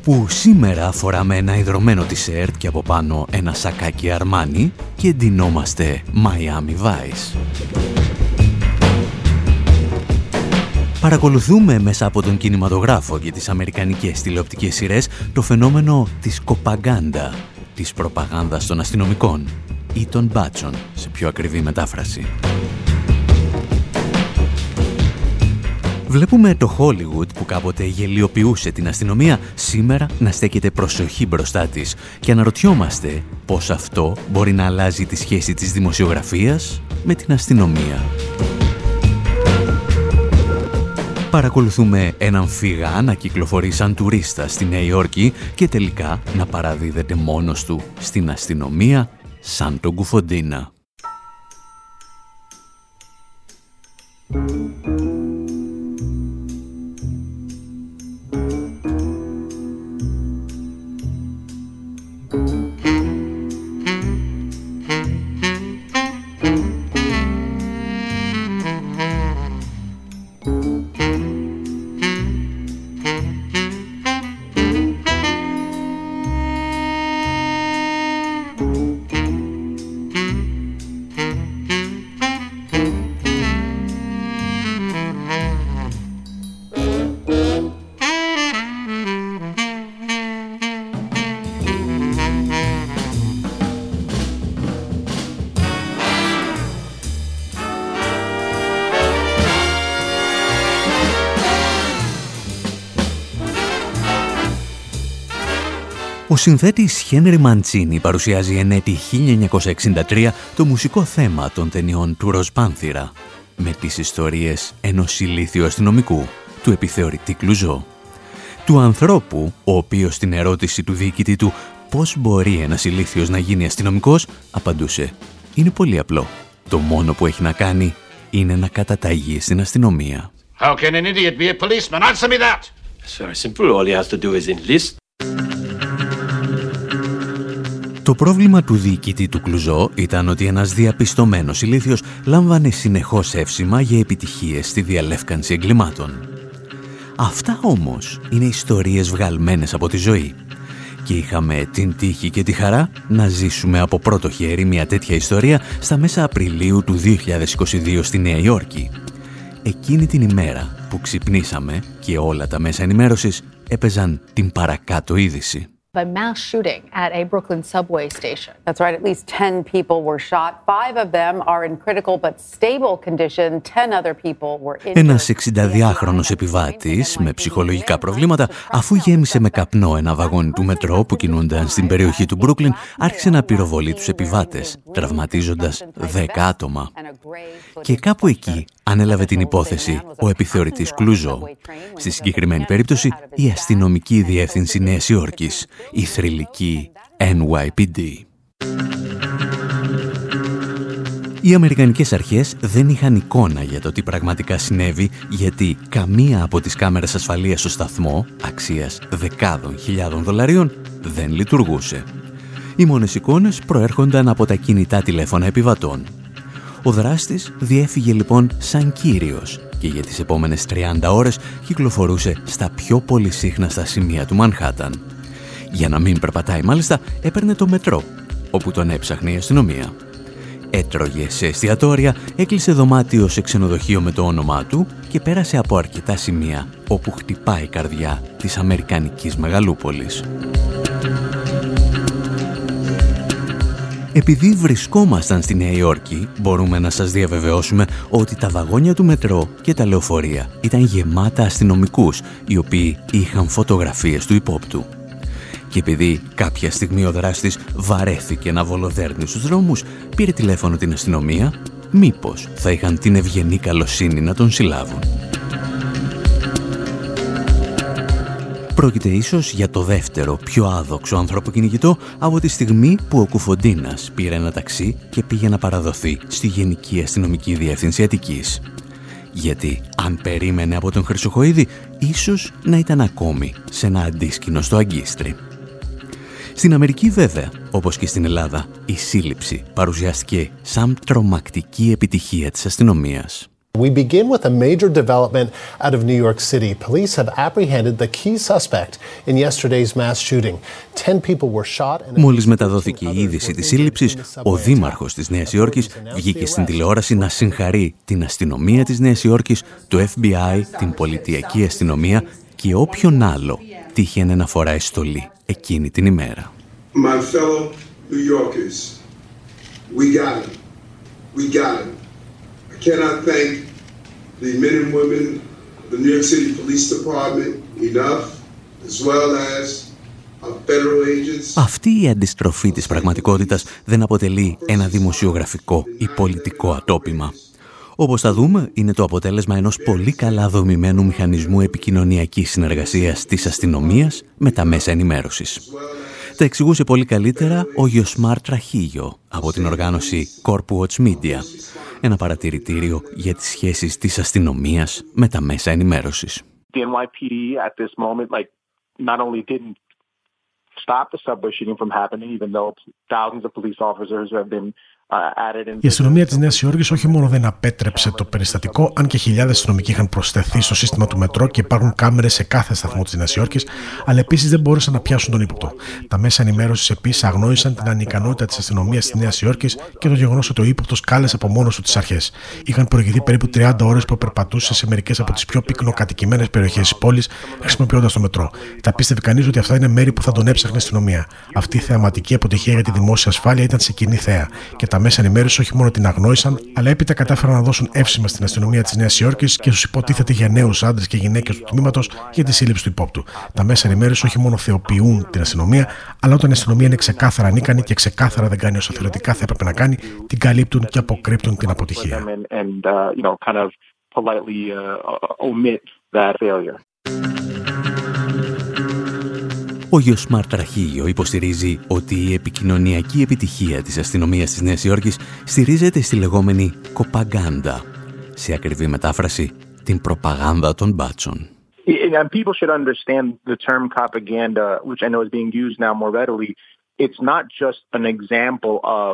Όπου σήμερα φοράμε ένα υδρωμένο τισέρτ και από πάνω ένα σακάκι αρμάνι και εντυνόμαστε Miami Vice. Παρακολουθούμε μέσα από τον κινηματογράφο και τις αμερικανικές τηλεοπτικές σειρές το φαινόμενο της κοπαγκάντα, της προπαγάνδας των αστυνομικών ή των μπάτσων, σε πιο ακριβή μετάφραση. Βλέπουμε το Hollywood που κάποτε γελιοποιούσε την αστυνομία σήμερα να στέκεται προσοχή μπροστά της και αναρωτιόμαστε πώς αυτό μπορεί να αλλάζει τη σχέση της δημοσιογραφίας με την αστυνομία. Παρακολουθούμε έναν φύγα να κυκλοφορεί σαν τουρίστα στη Νέα Υόρκη και τελικά να παραδίδεται μόνος του στην αστυνομία σαν τον Κουφοντίνα. Συνθέτης Χένρι Μαντσίνη παρουσιάζει εν έτη 1963 το μουσικό θέμα των ταινιών του Ροσπάνθυρα με τις ιστορίες ενός ηλίθιου αστυνομικού, του επιθεωρητή Κλουζό. Του ανθρώπου, ο οποίος στην ερώτηση του διοικητή του πώς μπορεί ένας ηλίθιος να γίνει αστυνομικός, απαντούσε «Είναι πολύ απλό. Το μόνο που έχει να κάνει είναι να καταταγεί στην αστυνομία». How can an idiot be a policeman? Answer me that! It's very simple. All he has to do is enlist. Το πρόβλημα του διοικητή του Κλουζό ήταν ότι ένας διαπιστωμένος ηλίθιος λάμβανε συνεχώς εύσημα για επιτυχίες στη διαλεύκανση εγκλημάτων. Αυτά όμως είναι ιστορίες βγαλμένες από τη ζωή. Και είχαμε την τύχη και τη χαρά να ζήσουμε από πρώτο χέρι μια τέτοια ιστορία στα μέσα Απριλίου του 2022 στη Νέα Υόρκη. Εκείνη την ημέρα που ξυπνήσαμε και όλα τα μέσα ενημέρωσης έπαιζαν την παρακάτω είδηση a mass shooting at a Brooklyn subway station. That's right, at least 10 people were shot. Five of them are in critical but stable condition. 10 other people were injured. Ένας 62χρονος επιβάτης με ψυχολογικά προβλήματα, αφού γέμισε με καπνό ένα βαγόνι του μετρό που κινούνταν στην περιοχή του Μπρούκλιν, άρχισε να πυροβολεί τους επιβάτες, τραυματίζοντας 10 άτομα. Και κάπου εκεί ανέλαβε την υπόθεση ο επιθεωρητής Κλούζο. Στη συγκεκριμένη περίπτωση, η αστυνομική διεύθυνση Νέας Υόρκης, η θρηλυκή NYPD. Οι Αμερικανικές αρχές δεν είχαν εικόνα για το τι πραγματικά συνέβη γιατί καμία από τις κάμερες ασφαλείας στο σταθμό, αξίας δεκάδων χιλιάδων δολαρίων, δεν λειτουργούσε. Οι μόνες εικόνες προέρχονταν από τα κινητά τηλέφωνα επιβατών. Ο δράστης διέφυγε λοιπόν σαν κύριος και για τις επόμενες 30 ώρες κυκλοφορούσε στα πιο πολυσύχναστα σημεία του Μανχάταν. Για να μην περπατάει μάλιστα έπαιρνε το μετρό, όπου τον έψαχνε η αστυνομία. Έτρωγε σε εστιατόρια, έκλεισε δωμάτιο σε ξενοδοχείο με το όνομά του και πέρασε από αρκετά σημεία όπου χτυπάει η καρδιά της Αμερικανικής Μεγαλούπολης. Επειδή βρισκόμασταν στη Νέα Υόρκη, μπορούμε να σας διαβεβαιώσουμε ότι τα βαγόνια του μετρό και τα λεωφορεία ήταν γεμάτα αστυνομικούς, οι οποίοι είχαν φωτογραφίες του υπόπτου. Και επειδή κάποια στιγμή ο δράστης βαρέθηκε να βολοδέρνει στους δρόμους, πήρε τηλέφωνο την αστυνομία, μήπως θα είχαν την ευγενή καλοσύνη να τον συλλάβουν. Πρόκειται ίσως για το δεύτερο, πιο άδοξο άνθρωπο κυνηγητό από τη στιγμή που ο Κουφοντίνας πήρε ένα ταξί και πήγε να παραδοθεί στη Γενική Αστυνομική Διεύθυνση Αττικής. Γιατί αν περίμενε από τον Χρυσοχοίδη, ίσως να ήταν ακόμη σε ένα αντίσκηνο στο Αγκίστρι. Στην Αμερική βέβαια, όπως και στην Ελλάδα, η σύλληψη παρουσιάστηκε σαν τρομακτική επιτυχία της αστυνομίας. We begin with a major development out of New York City. Police have apprehended the key suspect in yesterday's mass shooting. Ten people were shot and... Μόλις μεταδόθηκε η είδηση της σύλληψης, ο δήμαρχος της Νέας Υόρκης βγήκε στην τηλεόραση να συγχαρεί την αστυνομία της Νέας Υόρκης, το FBI, την πολιτιακή αστυνομία και όποιον άλλο τύχαινε να φοράει στολή εκείνη την ημέρα. My fellow New Yorkers, we got it. We got it cannot thank the men and women of the New York City Police Department enough, as well as αυτή η αντιστροφή της πραγματικότητας δεν αποτελεί ένα δημοσιογραφικό ή πολιτικό ατόπιμα. Όπως θα δούμε, είναι το αποτέλεσμα ενός πολύ καλά δομημένου μηχανισμού επικοινωνιακής συνεργασίας της αστυνομίας με τα μέσα ενημέρωσης. Τα εξηγούσε πολύ καλύτερα ο Γιωσμάρ Τραχίγιο από την οργάνωση Corp Watch Media, ένα παρατηρητήριο για τις σχέσεις της αστυνομίας με τα μέσα ενημέρωσης. The NYPD at this moment, like, not only didn't stop the subway shooting from happening, even though thousands of police officers have been η αστυνομία της Νέας Υόρκης όχι μόνο δεν απέτρεψε το περιστατικό, αν και χιλιάδες αστυνομικοί είχαν προσθεθεί στο σύστημα του μετρό και υπάρχουν κάμερες σε κάθε σταθμό της Νέας Υόρκης, αλλά επίσης δεν μπόρεσαν να πιάσουν τον ύποπτο. Τα μέσα ενημέρωσης επίσης αγνόησαν την ανικανότητα της αστυνομίας της Νέας Υόρκης και το γεγονός ότι ο ύποπτος κάλεσε από μόνος του τις αρχές. Είχαν προηγηθεί περίπου 30 ώρες που περπατούσε σε μερικές από τις πιο πυκνοκατοικημένες περιοχές της πόλης χρησιμοποιώντας το μετρό. Θα πίστευε κανείς ότι αυτά είναι μέρη που θα τον έψαχνε η αστυνομία. Αυτή η θεαματική αποτυχία για τη δημόσια ασφάλεια ήταν σε κοινή θέα και τα μέσα ενημέρωσης όχι μόνο την αγνόησαν, αλλά έπειτα κατάφεραν να δώσουν εύσημα στην αστυνομία της Νέας Υόρκης και στους υποτίθεται για νέους άντρες και γυναίκες του τμήματος για τη σύλληψη του υπόπτου. Τα μέσα ενημέρωσης όχι μόνο θεοποιούν την αστυνομία, αλλά όταν η αστυνομία είναι ξεκάθαρα ανίκανη και ξεκάθαρα δεν κάνει όσο θεωρητικά θα έπρεπε να κάνει, την καλύπτουν και αποκρύπτουν την αποτυχία. Ο γιος Μαρτραχίγιο υποστηρίζει ότι η επικοινωνιακή επιτυχία της αστυνομίας της Νέας Υόρκης στηρίζεται στη λεγόμενη κοπαγκάντα, σε ακριβή μετάφραση την προπαγάνδα των μπάτσων. And people should understand the term propaganda, which I know is being used now more readily. It's not just an example of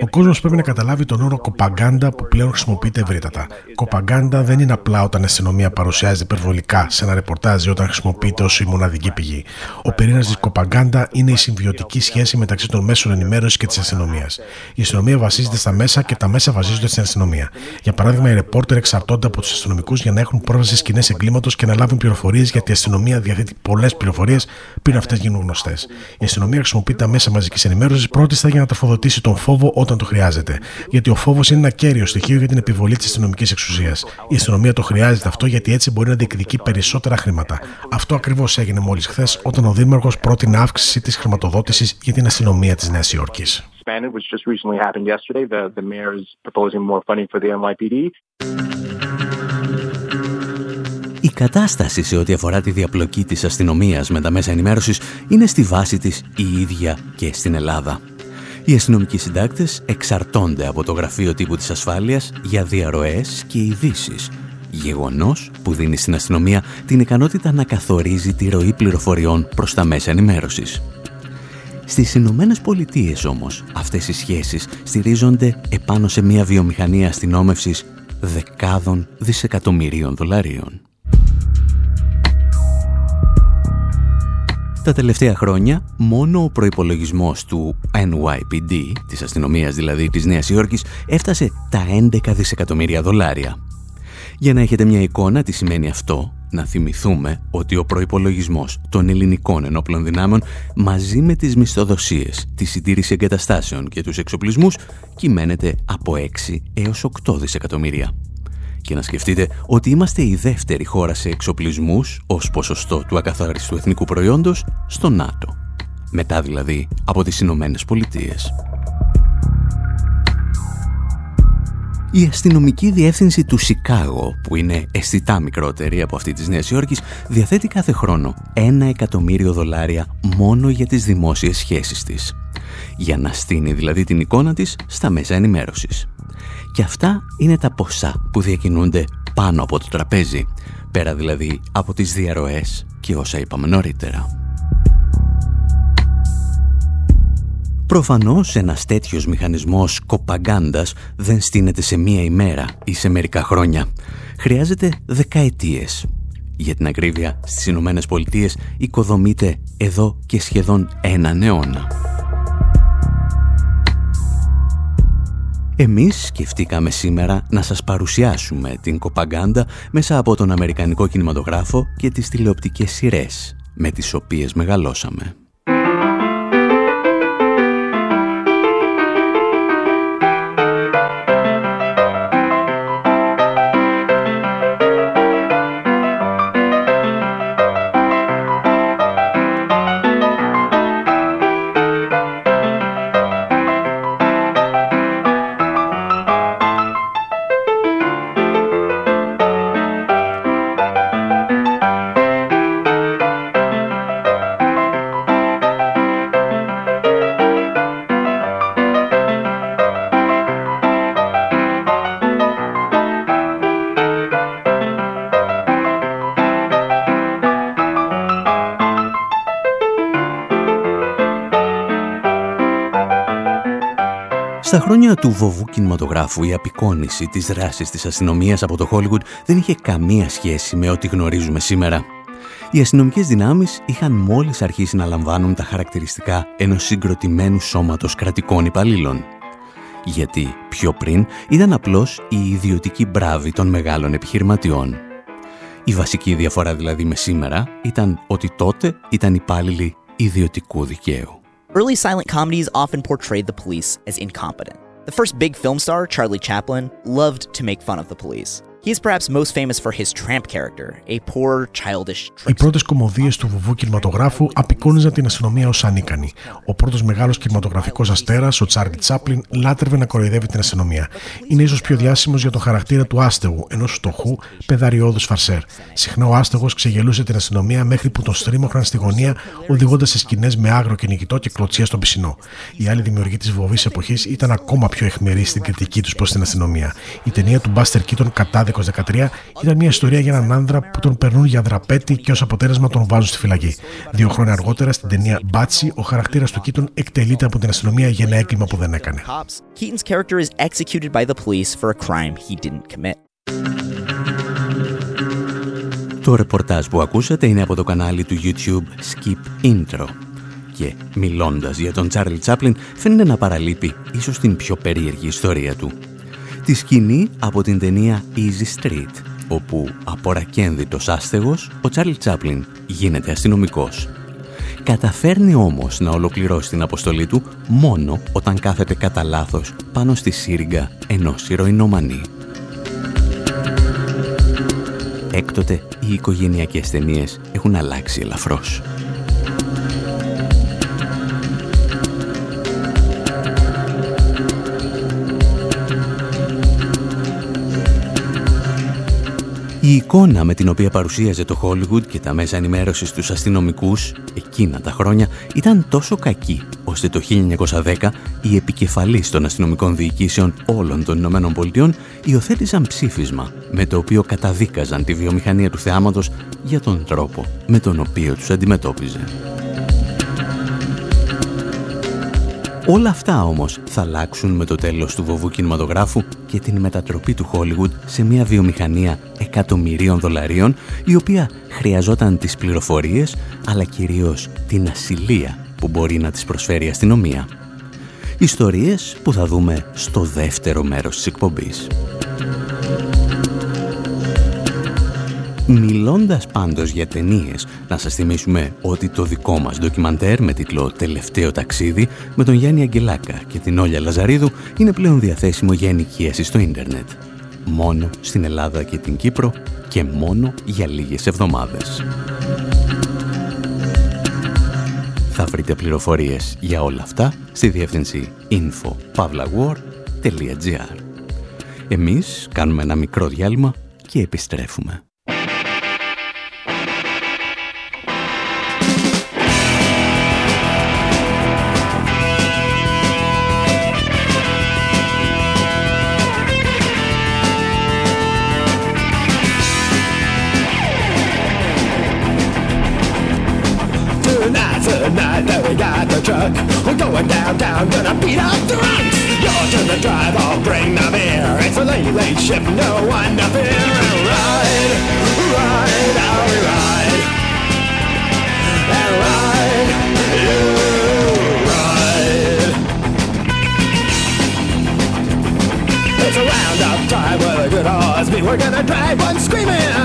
ο κόσμος πρέπει να καταλάβει τον όρο κοπαγκάντα που πλέον χρησιμοποιείται ευρύτατα. Κοπαγκάντα δεν είναι απλά όταν η αστυνομία παρουσιάζεται υπερβολικά σε ένα ρεπορτάζ ή όταν χρησιμοποιείται ως η μοναδική πηγή. Ο πυρήνα τη κοπαγκάντα είναι η συμβιωτική σχέση μεταξύ των μέσων ενημέρωσης και της αστυνομίας. Η αστυνομία βασίζεται στα μέσα και τα μέσα βασίζονται στην αστυνομία. Για παράδειγμα, οι ρεπόρτερ εξαρτώνται από τους αστυνομικούς για να έχουν πρόσβαση στι σκηνές εγκλήματος και να λάβουν πληροφορίες γιατί η αστυνομία διαθέτει πολλές πληροφορίες πριν αυτές γίνουν γνωστές. Η αστυνομία χρησιμοποιεί τα μέσα μαζικής ενημέρωσης πρώτιστα για να τροφοδοτήσει τον φόβο όταν το χρειάζεται. Γιατί ο φόβος είναι ένα κέριο στοιχείο για την επιβολή της αστυνομικής εξουσίας. Η αστυνομία το χρειάζεται αυτό γιατί έτσι μπορεί να διεκδικεί περισσότερα χρήματα. Αυτό ακριβώς έγινε μόλις χθες όταν ο Δήμαρχος πρότεινε αύξηση της χρηματοδότησης για την αστυνομία της Νέας Υόρκης. Η κατάσταση σε ό,τι αφορά τη διαπλοκή της αστυνομίας με τα μέσα ενημέρωσης είναι στη βάση της η ίδια και στην Ελλάδα. Οι αστυνομικοί συντάκτες εξαρτώνται από το Γραφείο Τύπου της Ασφάλειας για διαρροές και ειδήσεις. Γεγονός που δίνει στην αστυνομία την ικανότητα να καθορίζει τη ροή πληροφοριών προς τα μέσα ενημέρωσης. Στις Ηνωμένε Πολιτείες όμως αυτές οι σχέσεις στηρίζονται επάνω σε μια βιομηχανία αστυνόμευσης δεκάδων δισεκατομμυρίων δολαρίων. Τα τελευταία χρόνια, μόνο ο προϋπολογισμός του NYPD, της αστυνομίας δηλαδή της Νέας Υόρκης, έφτασε τα 11 δισεκατομμύρια δολάρια. Για να έχετε μια εικόνα τι σημαίνει αυτό, να θυμηθούμε ότι ο προϋπολογισμός των ελληνικών ενόπλων δυνάμεων μαζί με τις μισθοδοσίες, τη συντήρηση εγκαταστάσεων και τους εξοπλισμούς κυμαίνεται από 6 έως 8 δισεκατομμύρια. Και να σκεφτείτε ότι είμαστε η δεύτερη χώρα σε εξοπλισμούς ως ποσοστό του ακαθάριστου εθνικού προϊόντος στο ΝΑΤΟ. Μετά δηλαδή από τις Ηνωμένες Πολιτείες. Η αστυνομική διεύθυνση του Σικάγο, που είναι αισθητά μικρότερη από αυτή της Νέας Υόρκης, διαθέτει κάθε χρόνο ένα εκατομμύριο δολάρια μόνο για τις δημόσιες σχέσεις της. Για να στείνει δηλαδή την εικόνα της στα μέσα ενημέρωσης. Και αυτά είναι τα ποσά που διακινούνται πάνω από το τραπέζι, πέρα δηλαδή από τις διαρροές και όσα είπαμε νωρίτερα. Προφανώς ένας τέτοιος μηχανισμός κοπαγκάντας δεν στείνεται σε μία ημέρα ή σε μερικά χρόνια. Χρειάζεται δεκαετίες. Για την ακρίβεια, στις Ηνωμένες Πολιτείες οικοδομείται εδώ και σχεδόν έναν αιώνα. Εμείς σκεφτήκαμε σήμερα να σας παρουσιάσουμε την κοπαγκάντα μέσα από τον Αμερικανικό κινηματογράφο και τις τηλεοπτικές σειρές με τις οποίες μεγαλώσαμε. Στα χρόνια του βοβού κινηματογράφου η απεικόνηση της δράσης της αστυνομίας από το Hollywood δεν είχε καμία σχέση με ό,τι γνωρίζουμε σήμερα. Οι αστυνομικές δυνάμεις είχαν μόλις αρχίσει να λαμβάνουν τα χαρακτηριστικά ενός συγκροτημένου σώματος κρατικών υπαλλήλων. Γιατί πιο πριν ήταν απλώς η ιδιωτική μπράβη των μεγάλων επιχειρηματιών. Η βασική διαφορά δηλαδή με σήμερα ήταν ότι τότε ήταν υπάλληλοι ιδιωτικού δικαίου. Early silent comedies often portrayed the police as incompetent. The first big film star, Charlie Chaplin, loved to make fun of the police. He is perhaps most famous for his tramp character, a poor, childish Οι πρώτες κομμωδίες του βουβού κινηματογράφου απεικόνιζαν την αστυνομία ως ανίκανη. Ο πρώτος μεγάλος κινηματογραφικός αστέρας, ο Τσάρλι Τσάπλιν, λάτρευε να κοροϊδεύει την αστυνομία. Είναι ίσως πιο διάσημος για τον χαρακτήρα του άστεγου, ενός φτωχού, πεδαριώδους φαρσέρ. Συχνά ο άστεγος ξεγελούσε την αστυνομία μέχρι που τον στρίμωχναν στη γωνία, οδηγώντας σε σκηνές με άγρο κυνηγητό και κλωτσία στον πισινό. Οι άλλοι δημιουργοί της βοβής εποχής ήταν ακόμα πιο εχμηροί στην κριτική τους προς την αστυνομία. Η ταινία του Μπάστερ Κίτον Κατάδικο 13 ήταν μια ιστορία για έναν άνδρα που τον περνούν για δραπέτη και ως αποτέλεσμα τον βάζουν στη φυλακή. Δύο χρόνια αργότερα στην ταινία Μπάτσι, ο χαρακτήρας του Κίτον εκτελείται από την αστυνομία για ένα έγκλημα που δεν έκανε. Keaton's character is executed by the police for a crime he didn't commit. Το ρεπορτάζ που ακούσατε είναι από το κανάλι του YouTube Skip Intro. Και μιλώντας για τον Τσάρλι Τσάπλιν φαίνεται να παραλείπει ίσως την πιο περίεργη ιστορία του τη σκηνή από την ταινία Easy Street, όπου απορακένδυτος άστεγος, ο Τσάρλ Τσάπλιν γίνεται αστυνομικός. Καταφέρνει όμως να ολοκληρώσει την αποστολή του μόνο όταν κάθεται κατά λάθος πάνω στη σύριγγα ενός ηρωινομανή. Έκτοτε οι οικογενειακές ταινίες έχουν αλλάξει ελαφρώς. Η εικόνα με την οποία παρουσίαζε το Hollywood και τα μέσα ενημέρωσης τους αστυνομικούς εκείνα τα χρόνια ήταν τόσο κακή, ώστε το 1910 οι επικεφαλείς των αστυνομικών διοικήσεων όλων των Ηνωμένων Πολιτειών υιοθέτησαν ψήφισμα με το οποίο καταδίκαζαν τη βιομηχανία του θεάματος για τον τρόπο με τον οποίο τους αντιμετώπιζε. Όλα αυτά όμως θα αλλάξουν με το τέλος του βοβού κινηματογράφου και την μετατροπή του Hollywood σε μια βιομηχανία εκατομμυρίων δολαρίων η οποία χρειαζόταν τις πληροφορίες αλλά κυρίως την ασυλία που μπορεί να τις προσφέρει η αστυνομία. Ιστορίες που θα δούμε στο δεύτερο μέρος της εκπομπής. Μιλώντας πάντως για ταινίες, να σας θυμίσουμε ότι το δικό μας ντοκιμαντέρ με τίτλο «Τελευταίο ταξίδι» με τον Γιάννη Αγγελάκα και την Όλια Λαζαρίδου είναι πλέον διαθέσιμο για ενοικίαση στο ίντερνετ. Μόνο στην Ελλάδα και την Κύπρο και μόνο για λίγες εβδομάδες. Θα βρείτε πληροφορίες για όλα αυτά στη διεύθυνση info.pavlawar.gr Εμείς κάνουμε ένα μικρό διάλειμμα και επιστρέφουμε. Truck. We're going downtown, gonna beat up the drunks. You're to the drive, I'll bring the beer. It's a late, late ship, no one to fear. And ride, ride, we ride. And ride, you ride. It's a roundup time with a good horse. We're gonna drive one screaming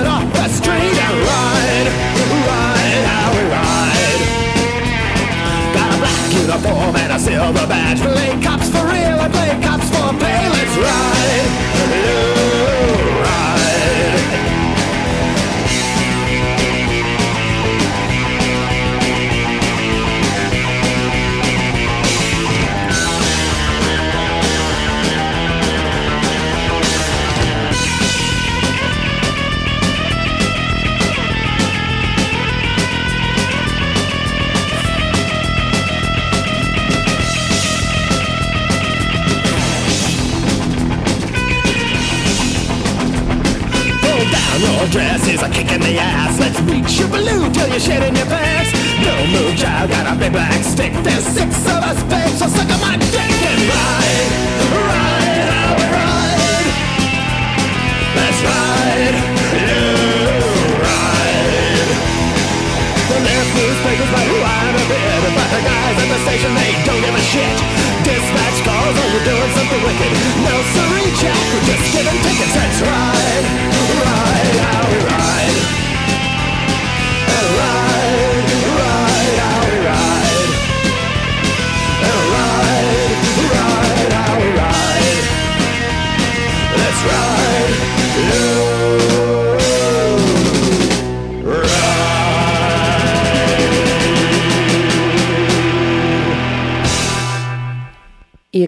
uniform and a silver badge. Play cops for real and play cops for pay. Let's ride, dress is a kick in the ass. Let's reach your balloon till you're shedding your pants. No move, child, got a big black stick. There's six of us, babe, so suck on my dick and ride, ride, how we ride. Let's ride, you ride. The left newspapers who I'm a bit, but the guys at the station they don't give a shit. Dispatch calls, oh you're doing something wicked. No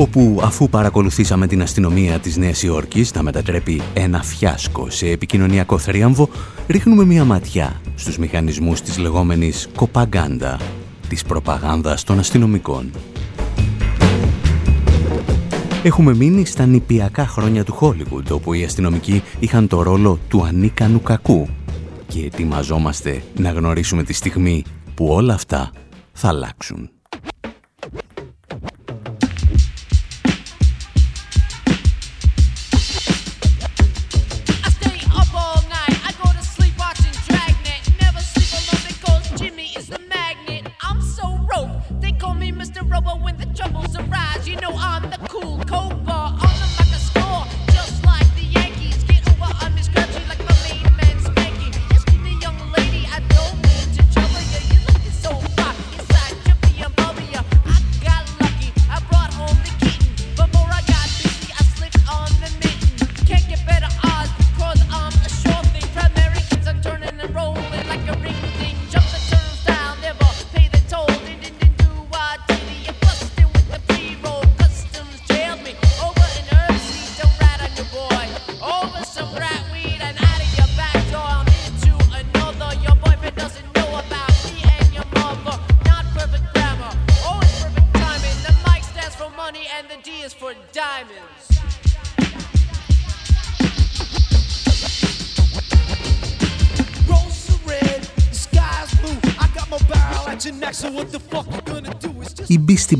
όπου αφού παρακολουθήσαμε την αστυνομία της Νέας Υόρκης να μετατρέπει ένα φιάσκο σε επικοινωνιακό θρίαμβο, ρίχνουμε μια ματιά στους μηχανισμούς της λεγόμενης κοπαγκάντα, της προπαγάνδας των αστυνομικών. Έχουμε μείνει στα νηπιακά χρόνια του Χόλιγουντ, όπου οι αστυνομικοί είχαν το ρόλο του ανίκανου κακού και ετοιμαζόμαστε να γνωρίσουμε τη στιγμή που όλα αυτά θα αλλάξουν.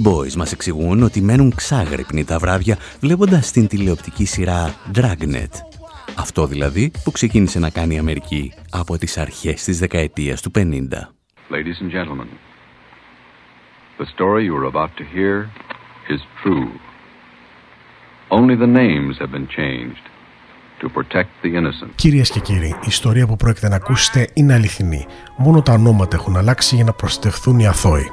Beastie Boys μας εξηγούν ότι μένουν ξάγρυπνοι τα βράδια βλέποντας την τηλεοπτική σειρά Dragnet. Αυτό δηλαδή που ξεκίνησε να κάνει η Αμερική από τις αρχές της δεκαετίας του 50. Ladies and gentlemen, the story you are about to hear is true. Only the names have been changed to protect the innocent. Κυρίες και κύριοι, η ιστορία που πρόκειται να ακούσετε είναι αληθινή. Μόνο τα ονόματα έχουν αλλάξει για να προστατευτούν οι αθώοι.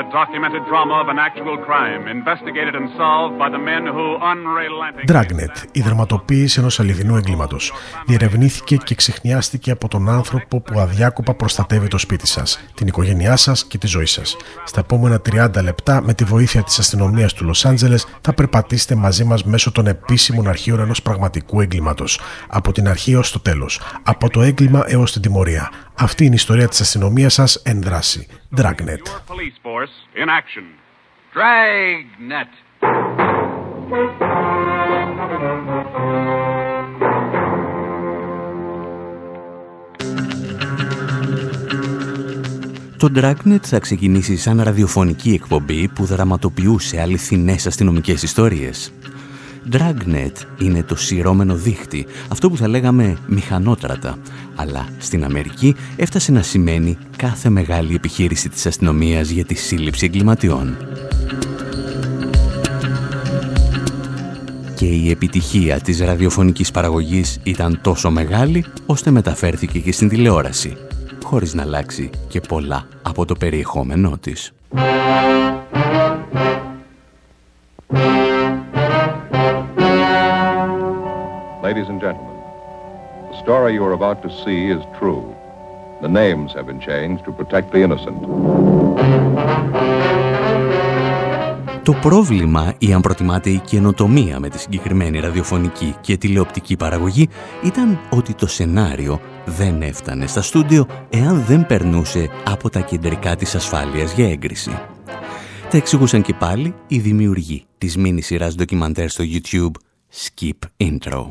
The documented drama of an actual crime, investigated and solved by the men who unrelenting... Dragnet, η δραματοποίηση ενός αληθινού εγκλήματος, διερευνήθηκε και ξεχνιάστηκε από τον άνθρωπο που αδιάκοπα προστατεύει το σπίτι σας, την οικογένειά σας και τη ζωή σας. Στα επόμενα 30 λεπτά, με τη βοήθεια της αστυνομίας του Λος Άντζελες, θα περπατήσετε μαζί μας μέσω των επίσημων αρχείων ενός πραγματικού εγκλήματος. Από την αρχή έως το τέλος. Από το έγκλημα έως την τιμωρία. Αυτή είναι η ιστορία της αστυνομίας σας εν δράση. Dragnet. Dragnet. Το Dragnet θα ξεκινήσει σαν ραδιοφωνική εκπομπή που δραματοποιούσε αληθινές αστυνομικές ιστορίες. Dragnet είναι το σειρώμενο δίχτυ, αυτό που θα λέγαμε μηχανότρατα, αλλά στην Αμερική έφτασε να σημαίνει κάθε μεγάλη επιχείρηση της αστυνομίας για τη σύλληψη εγκληματιών. Και η επιτυχία της ραδιοφωνικής παραγωγής ήταν τόσο μεγάλη, ώστε μεταφέρθηκε και στην τηλεόραση, χωρίς να αλλάξει και πολλά από το περιεχόμενό της. Story you are about to see is true. The names have been changed to protect the innocent. Το πρόβλημα ή αν προτιμάτε η καινοτομία με τη συγκεκριμένη ραδιοφωνική και τηλεοπτική παραγωγή ήταν ότι το σενάριο δεν έφτανε στα στούντιο εάν δεν περνούσε από τα κεντρικά της ασφάλειας για έγκριση. Τα εξηγούσαν και πάλι οι δημιουργοί της μίνι σειράς ντοκιμαντέρ στο YouTube Skip Intro.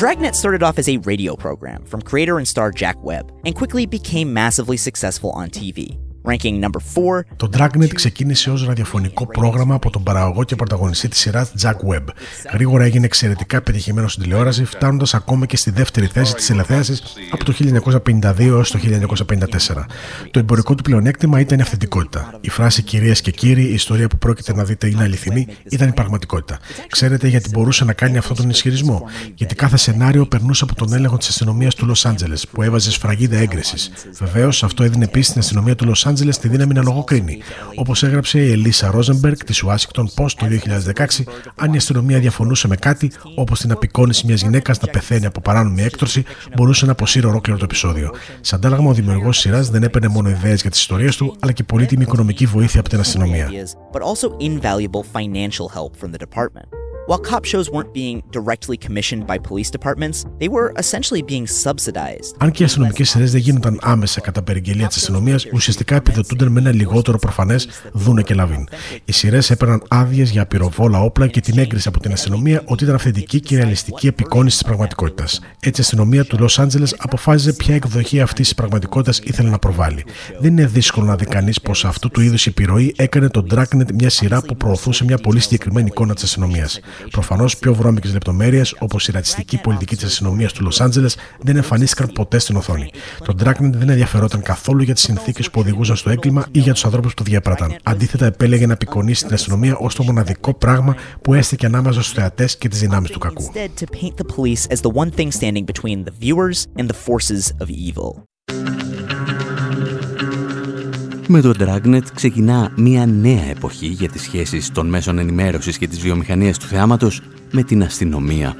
Dragnet started off as a radio program from creator and star Jack Webb and quickly became massively successful on TV. Ranking number 4. Το Dragnet ξεκίνησε ως ραδιοφωνικό πρόγραμμα από τον παραγωγό και πρωταγωνιστή της σειράς Jack Webb. Γρήγορα έγινε εξαιρετικά πετυχημένο στην τηλεόραση, φτάνοντας ακόμα και στη δεύτερη θέση της τηλεθέασης από το 1952 έως το 1954. Το εμπορικό του πλεονέκτημα ήταν η αυθεντικότητα. Η φράση κυρίες και κύριοι, η ιστορία που πρόκειται να δείτε είναι αληθινή, ήταν η πραγματικότητα. Ξέρετε γιατί μπορούσε να κάνει αυτόν τον ισχυρισμό; Γιατί κάθε σενάριο περνούσε από τον έλεγχο της αστυνομίας του Λος Άντζελες, που έβαζε σφραγίδα έγκρισης. Βεβαίως, αυτό έδινε επίση στην αστυνομία του Λος Άντζελες τη δύναμη να λογοκρίνει. Όπως έγραψε η Ελίσσα Ρόζεμπεργκ της Washington Post το 2016, αν η αστυνομία διαφωνούσε με κάτι, όπως την απεικόνηση μιας γυναίκας να πεθαίνει από παράνομη έκτρωση, μπορούσε να αποσύρει ολόκληρο το επεισόδιο. Σε αντάλλαγμα, ο δημιουργός της σειράς δεν έπαιρνε μόνο ιδέες για τις ιστορίες του, αλλά και πολύτιμη οικονομική βοήθεια από την αστυνομία. While cop shows weren't being directly commissioned by police departments, they were essentially being subsidized. Αν και οι αστυνομικές σειρές δεν γίνονταν άμεσα κατά περιγγελία της αστυνομίας, ουσιαστικά επιδοτούνταν με ένα λιγότερο προφανές δούνε και λαβίν. Οι σειρές έπαιρναν άδειες για πυροβόλα όπλα και την έγκριση από την αστυνομία ότι ήταν αυθεντική και ρεαλιστική επικόνηση της πραγματικότητας. Έτσι, η αστυνομία του Λος Άντζελες αποφάσιζε ποια εκδοχή αυτής της πραγματικότητας ήθελε να προβάλλει. Δεν είναι δύσκολο να δει κανείς πως αυτού του είδους η επιρροή έκανε τον Dragnet μια σειρά που προωθούσε μια πολύ συγκεκριμένη εικόνα της αστυνομίας. Προφανώς πιο βρώμικες λεπτομέρειες, όπως η ρατσιστική πολιτική της αστυνομίας του Λος Άντζελες, δεν εμφανίστηκαν ποτέ στην οθόνη. Το Dragnet δεν ενδιαφερόταν καθόλου για τις συνθήκες που οδηγούσαν στο έγκλημα ή για τους ανθρώπους που το διέπραταν. Αντίθετα, επέλεγε να απεικονίσει την αστυνομία ως το μοναδικό πράγμα που έστηκε ανάμεσα στους θεατές και τις δυνάμεις του κακού. Με το Dragnet ξεκινά μια νέα εποχή για τις σχέσεις των μέσων ενημέρωσης και της βιομηχανίας του θεάματος με την αστυνομία.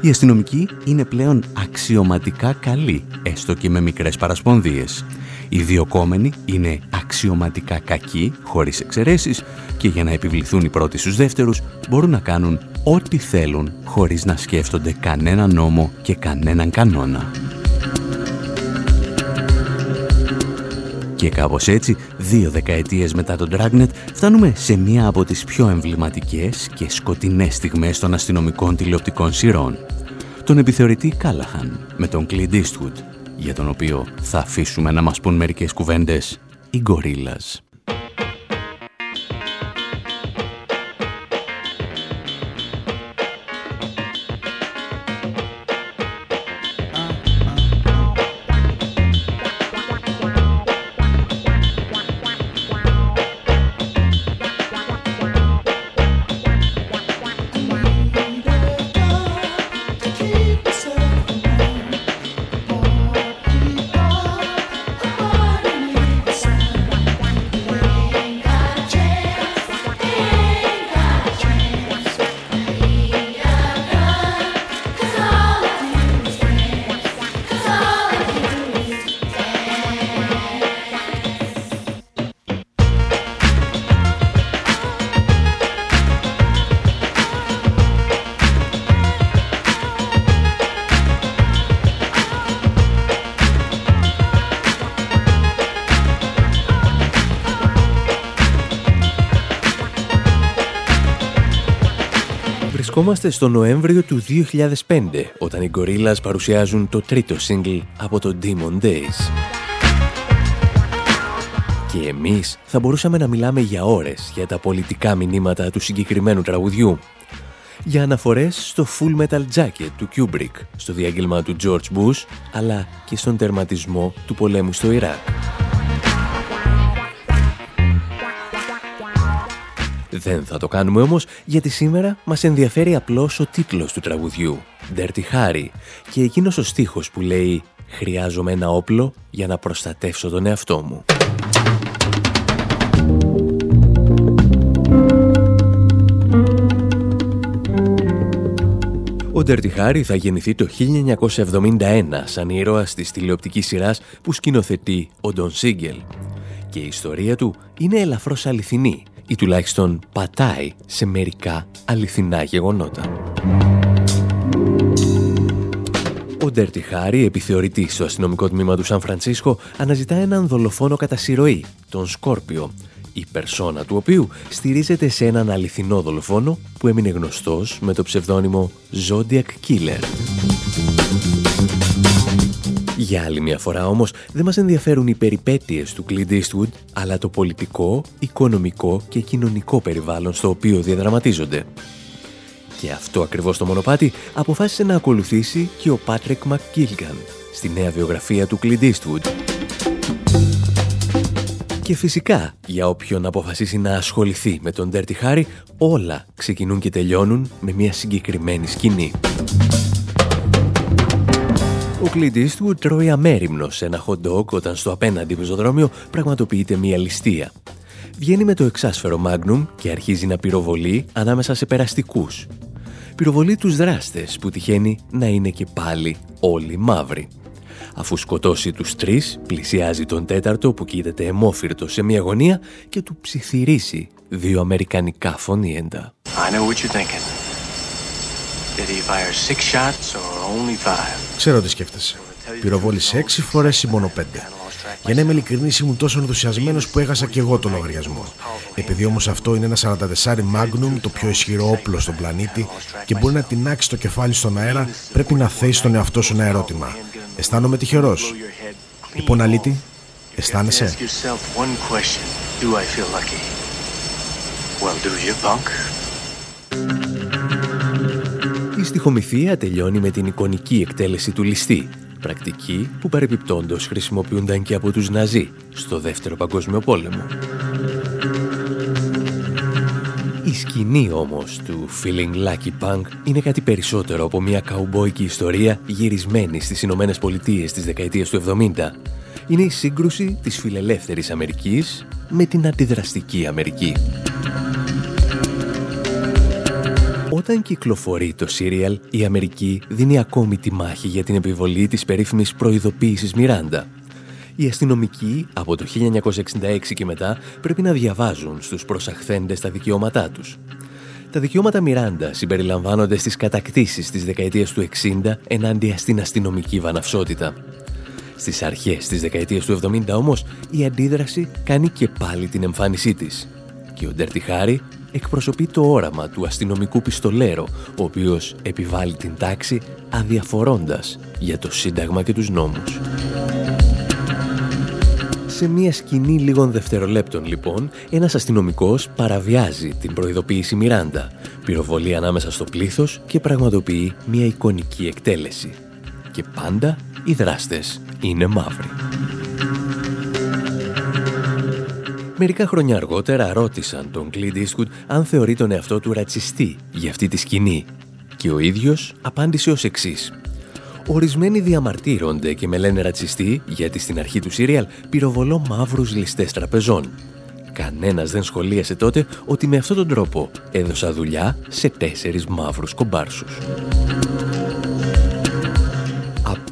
Οι αστυνομικοί είναι πλέον αξιωματικά καλοί, έστω και με μικρές παρασπονδίες. Οι διοκόμενοι είναι αξιωματικά κακοί, χωρίς εξαιρέσεις, και για να επιβληθούν οι πρώτοι στους δεύτερους μπορούν να κάνουν ό,τι θέλουν, χωρίς να σκέφτονται κανένα νόμο και κανέναν κανόνα. Και κάπως έτσι, δύο δεκαετίες μετά τον Dragnet, φτάνουμε σε μία από τις πιο εμβληματικές και σκοτεινές στιγμές των αστυνομικών τηλεοπτικών σειρών. Τον επιθεωρητή Κάλαχαν με τον Clint Eastwood, για τον οποίο θα αφήσουμε να μας πούν μερικές κουβέντες οι γκορίλας. Βρισκόμαστε στο Νοέμβριο του 2005, όταν οι Gorillaz παρουσιάζουν το τρίτο single από το Demon Days. Και εμείς θα μπορούσαμε να μιλάμε για ώρες για τα πολιτικά μηνύματα του συγκεκριμένου τραγουδιού. Για αναφορές στο Full Metal Jacket του Kubrick, στο διάγγελμα του George Bush, αλλά και στον τερματισμό του πολέμου στο Ιράκ. Δεν θα το κάνουμε όμως, γιατί σήμερα μας ενδιαφέρει απλώς ο τίτλος του τραγουδιού, Dirty Harry, και εκείνος ο στίχος που λέει «Χρειάζομαι ένα όπλο για να προστατεύσω τον εαυτό μου». Ο Dirty Harry θα γεννηθεί το 1971 σαν ήρωας της τηλεοπτικής σειράς που σκηνοθετεί ο Don Siegel. Και η ιστορία του είναι ελαφρώς αληθινή ή τουλάχιστον πατάει σε μερικά αληθινά γεγονότα. Ο Ντέρτι Χάρη, επιθεωρητής στο αστυνομικό τμήμα του Σαν Φρανσίσκο, αναζητά έναν δολοφόνο κατά συρροή, τον Σκόρπιο, η περσόνα του οποίου στηρίζεται σε έναν αληθινό δολοφόνο που έμεινε γνωστός με το ψευδόνυμο Zodiac Killer. Για άλλη μια φορά όμως δεν μας ενδιαφέρουν οι περιπέτειες του Clint Eastwood, αλλά το πολιτικό, οικονομικό και κοινωνικό περιβάλλον στο οποίο διαδραματίζονται. Και αυτό ακριβώς το μονοπάτι αποφάσισε να ακολουθήσει και ο Patrick McGilgan στη νέα βιογραφία του Clint Eastwood. Και φυσικά, για όποιον αποφασίσει να ασχοληθεί με τον Dirty Harry, όλα ξεκινούν και τελειώνουν με μια συγκεκριμένη σκηνή. Ο Clint Eastwood τρώει αμέριμνος σε ένα hot dog όταν στο απέναντι πεζοδρόμιο πραγματοποιείται μια ληστεία. Βγαίνει με το εξάσφαιρο Magnum και αρχίζει να πυροβολεί ανάμεσα σε περαστικούς. Πυροβολεί τους δράστες που τυχαίνει να είναι και πάλι όλοι μαύροι. Αφού σκοτώσει τους τρεις, πλησιάζει τον τέταρτο που κοίταται αιμόφυρτο σε μια γωνία και του ψιθυρίσει δύο αμερικανικά φωνήεντα. Ξέρω τι σκέφτεσαι. Πυροβόλησε έξι φορές ή μόνο πέντε. Για να είμαι ειλικρινής ήμουν τόσο ενθουσιασμένος που έχασα και εγώ τον λογαριασμό. Επειδή όμως αυτό είναι ένα 44 Magnum, το πιο ισχυρό όπλο στον πλανήτη και μπορεί να τεινάξει το κεφάλι στον αέρα, πρέπει να θέσεις τον εαυτό σου ένα ερώτημα. Αισθάνομαι τυχερός; Λοιπόν, Αλήτη, αισθάνεσαι; Η στοιχομηθεία τελειώνει με την εικονική εκτέλεση του ληστή, πρακτική που παρεπιπτόντως χρησιμοποιούνταν και από τους Ναζί στο Δεύτερο Παγκόσμιο Πόλεμο. Η σκηνή όμως του Feeling Lucky Punk είναι κάτι περισσότερο από μια καουμπόικη ιστορία γυρισμένη στις Ηνωμένες Πολιτείες της δεκαετίας του 70. Είναι η σύγκρουση της φιλελεύθερης Αμερικής με την αντιδραστική Αμερική. Όταν κυκλοφορεί το σύριαλ, η Αμερική δίνει ακόμη τη μάχη για την επιβολή της περίφημης προειδοποίησης Μιράντα. Οι αστυνομικοί από το 1966 και μετά πρέπει να διαβάζουν στους προσαχθέντες τα δικαιώματά τους. Τα δικαιώματα Μιράντα συμπεριλαμβάνονται στις κατακτήσεις της δεκαετίας του 60 ενάντια στην αστυνομική βαναυσότητα. Στις αρχές της δεκαετίας του 70 όμως η αντίδραση κάνει και πάλι την εμφάνισή της. Και ο Ντέρτι εκπροσωπεί το όραμα του αστυνομικού πιστολέρο, ο οποίος επιβάλλει την τάξη αδιαφορώντας για το Σύνταγμα και τους νόμους. Σε μια σκηνή λίγων δευτερολέπτων, λοιπόν, ένας αστυνομικός παραβιάζει την προειδοποίηση Μιράντα, πυροβολεί ανάμεσα στο πλήθος και πραγματοποιεί μια εικονική εκτέλεση. Και πάντα οι δράστες είναι μαύροι. Μερικά χρόνια αργότερα ρώτησαν τον Clint Eastwood αν θεωρεί τον εαυτό του ρατσιστή για αυτή τη σκηνή και ο ίδιος απάντησε ως εξής. Ορισμένοι διαμαρτύρονται και με λένε ρατσιστή γιατί στην αρχή του σύριαλ πυροβολώ μαύρους ληστές τραπεζών. Κανένας δεν σχολίασε τότε ότι με αυτόν τον τρόπο έδωσα δουλειά σε τέσσερις μαύρους κομπάρσους.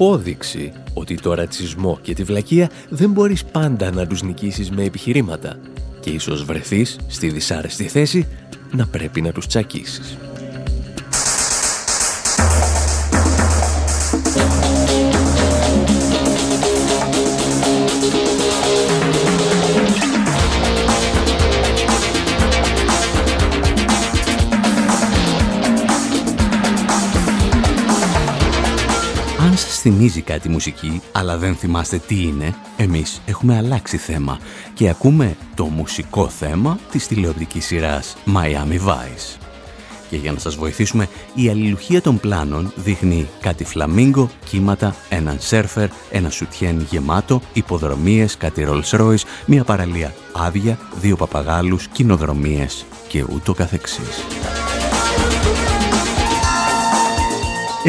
Απόδειξη ότι το ρατσισμό και τη βλακεία δεν μπορείς πάντα να τους νικήσεις με επιχειρήματα και ίσως βρεθείς στη δυσάρεστη θέση να πρέπει να τους τσακίσεις. Θυμίζει κάτι μουσική, αλλά δεν θυμάστε τι είναι, εμείς έχουμε αλλάξει θέμα και ακούμε το μουσικό θέμα της τηλεοπτικής σειράς Miami Vice. Και για να σας βοηθήσουμε, η αλληλουχία των πλάνων δείχνει κάτι φλαμίγκο, κύματα, έναν σέρφερ, ένα σουτιέν γεμάτο, υποδρομίες, κάτι Rolls Royce, μια παραλία άδεια, δύο παπαγάλους, κοινοδρομίες και ούτω καθεξής.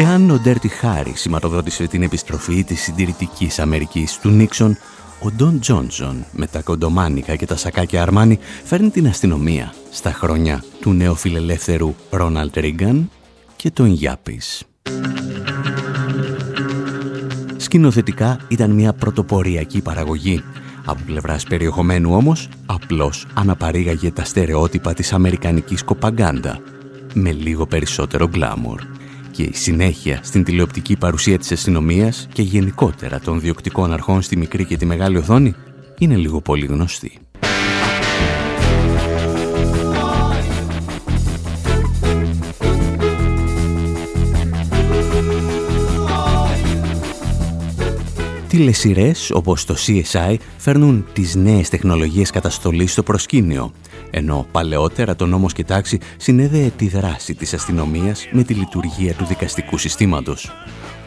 Εάν ο Ντέρτι Χάρη σηματοδότησε την επιστροφή της συντηρητικής Αμερικής του Νίξον, ο Ντόν Τζόνσον με τα κοντομάνικα και τα σακάκια Αρμάνι φέρνει την αστυνομία στα χρόνια του νεοφιλελεύθερου Ρόναλτ Ρίγκαν και των Γιάπης. Σκηνοθετικά ήταν μια πρωτοποριακή παραγωγή. Από πλευράς περιεχομένου όμως, απλώς αναπαρήγαγε τα στερεότυπα της αμερικανικής κοπαγκάντα, με λίγο περισσότερο γκλάμουρ και η συνέχεια στην τηλεοπτική παρουσία της αστυνομίας και γενικότερα των διοκτικών αρχών στη μικρή και τη μεγάλη οθόνη είναι λίγο πολύ γνωστή. Τηλεσυρές όπως το CSI φέρνουν τις νέες τεχνολογίες καταστολής στο προσκήνιο ενώ παλαιότερα το νόμος και τάξη συνέδεε τη δράση της αστυνομίας με τη λειτουργία του δικαστικού συστήματος.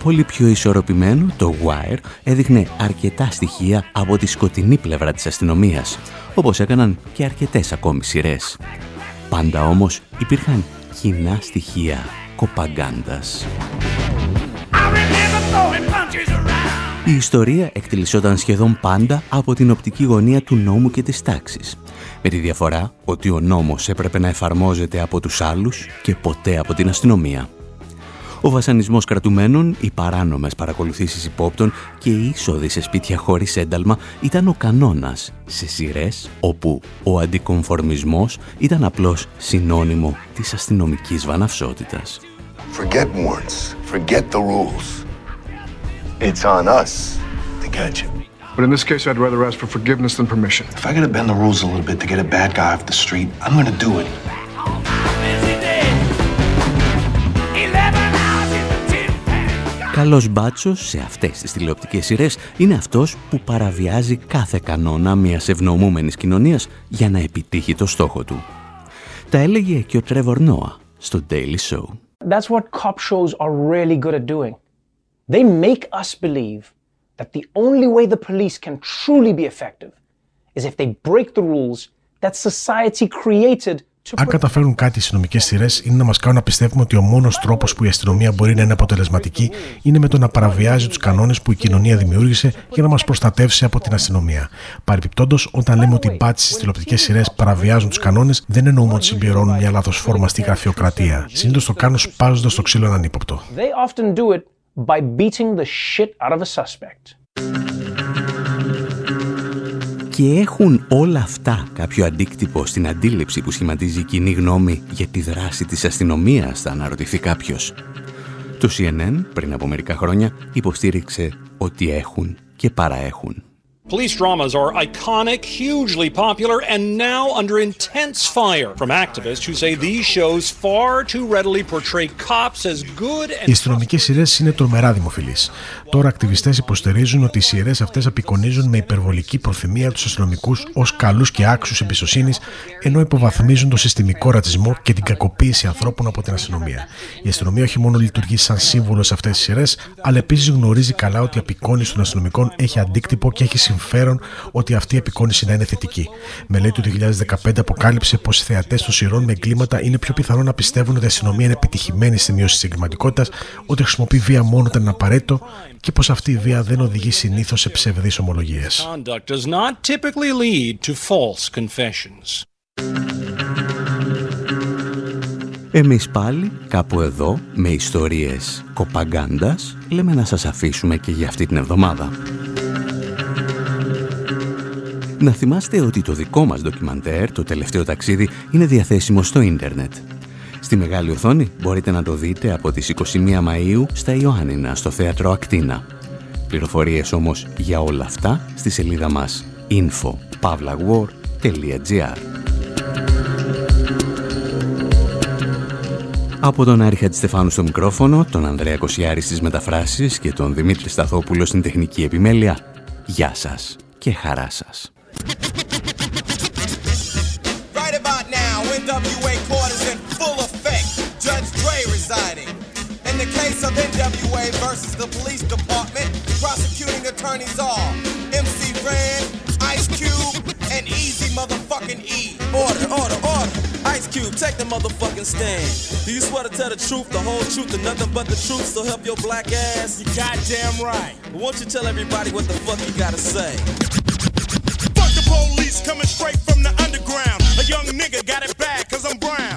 Πολύ πιο ισορροπημένο, το Wire έδειχνε αρκετά στοιχεία από τη σκοτεινή πλευρά της αστυνομίας, όπως έκαναν και αρκετές ακόμη σειρές. Πάντα όμως υπήρχαν κοινά στοιχεία κοπαγκάντας. Η ιστορία εκτελισόταν σχεδόν πάντα από την οπτική γωνία του νόμου και της τάξης με τη διαφορά ότι ο νόμος έπρεπε να εφαρμόζεται από τους άλλους και ποτέ από την αστυνομία. Ο βασανισμός κρατουμένων, οι παράνομες παρακολουθήσεις υπόπτων και οι είσοδοι σε σπίτια χωρίς ένταλμα ήταν ο κανόνας σε σειρές όπου ο αντικομφορμισμός ήταν απλώς συνώνυμο της αστυνομικής βαναυσότητας. Forget warrants. Forget the rules. It's on us to catch But in this case, I'd rather ask for forgiveness than permission. If I gotta bend the rules a little bit to get a bad guy off the street, I'm gonna do it. Καλός μπάτσος σε αυτές τις τηλεοπτικές σειρές είναι αυτός που παραβιάζει κάθε κανόνα μιας ευνομούμενης κοινωνίας για να επιτύχει το στόχο του. Τα έλεγε και ο Τρέβορ Νόα στο Daily Show. That's what cop shows are really good at doing. They make us believe that the only way the police can truly be effective is if they break the rules that society created αν καταφέρουν κάτι οι αστυνομικές σειρές, είναι να μας κάνουν να πιστεύουμε ότι ο μόνος τρόπος που η αστυνομία μπορεί να είναι αποτελεσματική είναι με το να παραβιάζει τους κανόνες που η κοινωνία δημιούργησε για να μας προστατεύσει από την αστυνομία. Παρεπιπτόντω, όταν λέμε ότι οι μπάτσει στις τηλεοπτικές σειρές παραβιάζουν τους κανόνες, δεν εννοούμε ότι συμπληρώνουν μια λάθος φόρμαστη γραφειοκρατία. Συνήθως το κάνουν σπάζοντας το ξύλο έναν ύποπτο by beating the shit out of a suspect. Και έχουν όλα αυτά κάποιο αντίκτυπο στην αντίληψη που σχηματίζει η κοινή γνώμη για τη δράση της αστυνομίας, θα αναρωτηθεί κάποιος. Το CNN πριν από μερικά χρόνια υποστήριξε ότι έχουν και παραέχουν. Police dramas are iconic, hugely popular, and now under intense fire from activists who say these shows far too readily portray cops as good and. Οι αστυνομικές σειρές είναι τρομερά δημοφιλείς. Τώρα, ακτιβιστές υποστηρίζουν ότι οι σειρές αυτές απεικονίζουν με υπερβολική προθυμία τους αστυνομικούς ως καλούς και άξιους εμπιστοσύνης, ενώ υποβαθμίζουν τον συστημικό ρατσισμό και την κακοποίηση ανθρώπων από την αστυνομία. Η αστυνομία όχι μόνο λειτουργεί σαν σύμβουλο σε αυτές τις σειρές, αλλά επίσης γνωρίζει καλά ότι η απεικόνιση των αστυνομικών έχει αντίκτυπο και έχει συμφέρον ότι αυτή η απεικόνιση να είναι θετική. Μελέτη του 2015 αποκάλυψε πως οι θεατές των σειρών με εγκλήματα είναι πιο πιθανό να πιστεύουν ότι η αστυνομία είναι επιτυχημένη στη μείωση της εγκληματικότητας, ότι χρησιμοποιεί βία μόνο όταν είναι απαραίτητο και πως αυτή η βία δεν οδηγεί συνήθως σε ψευδείς ομολογίες. Εμείς πάλι, κάπου εδώ, με ιστορίες κοπαγκάντας, λέμε να σας αφήσουμε και για αυτή την εβδομάδα. Να θυμάστε ότι το δικό μας ντοκιμαντέρ, το τελευταίο ταξίδι, είναι διαθέσιμο στο ίντερνετ. Στη μεγάλη οθόνη μπορείτε να το δείτε από τις 21 Μαΐου στα Ιωάννινα, στο Θέατρο Ακτίνα. Πληροφορίες όμως για όλα αυτά στη σελίδα μας info.pavlawar.gr Από τον Άρχα Στεφάνου στο μικρόφωνο, τον Ανδρέα Κοσιάρη στις μεταφράσεις και τον Δημήτρη Σταθόπουλο στην τεχνική επιμέλεια, γεια σας και χαρά σας. Right about now, NWA court is in full effect. Judge Dre residing. In the case of NWA versus the police department, prosecuting attorneys are MC Ren, Ice Cube, and Easy Motherfucking E. Order, order, order. Ice Cube, take the motherfucking stand. Do you swear to tell the truth, the whole truth, and nothing but the truth? So help your black ass. You goddamn right. Won't you tell everybody what the fuck you gotta say? police coming straight from the underground. A young nigga got it bad, cause I'm brown.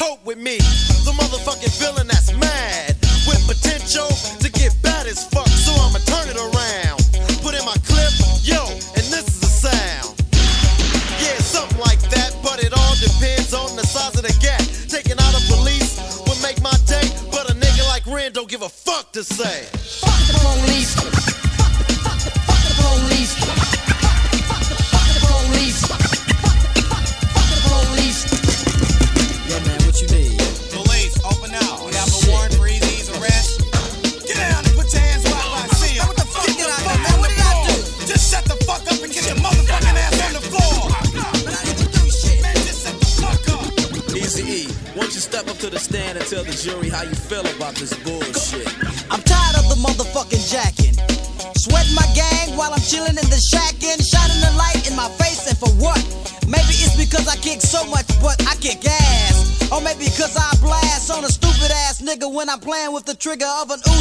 cope with me. trigger of an ooh.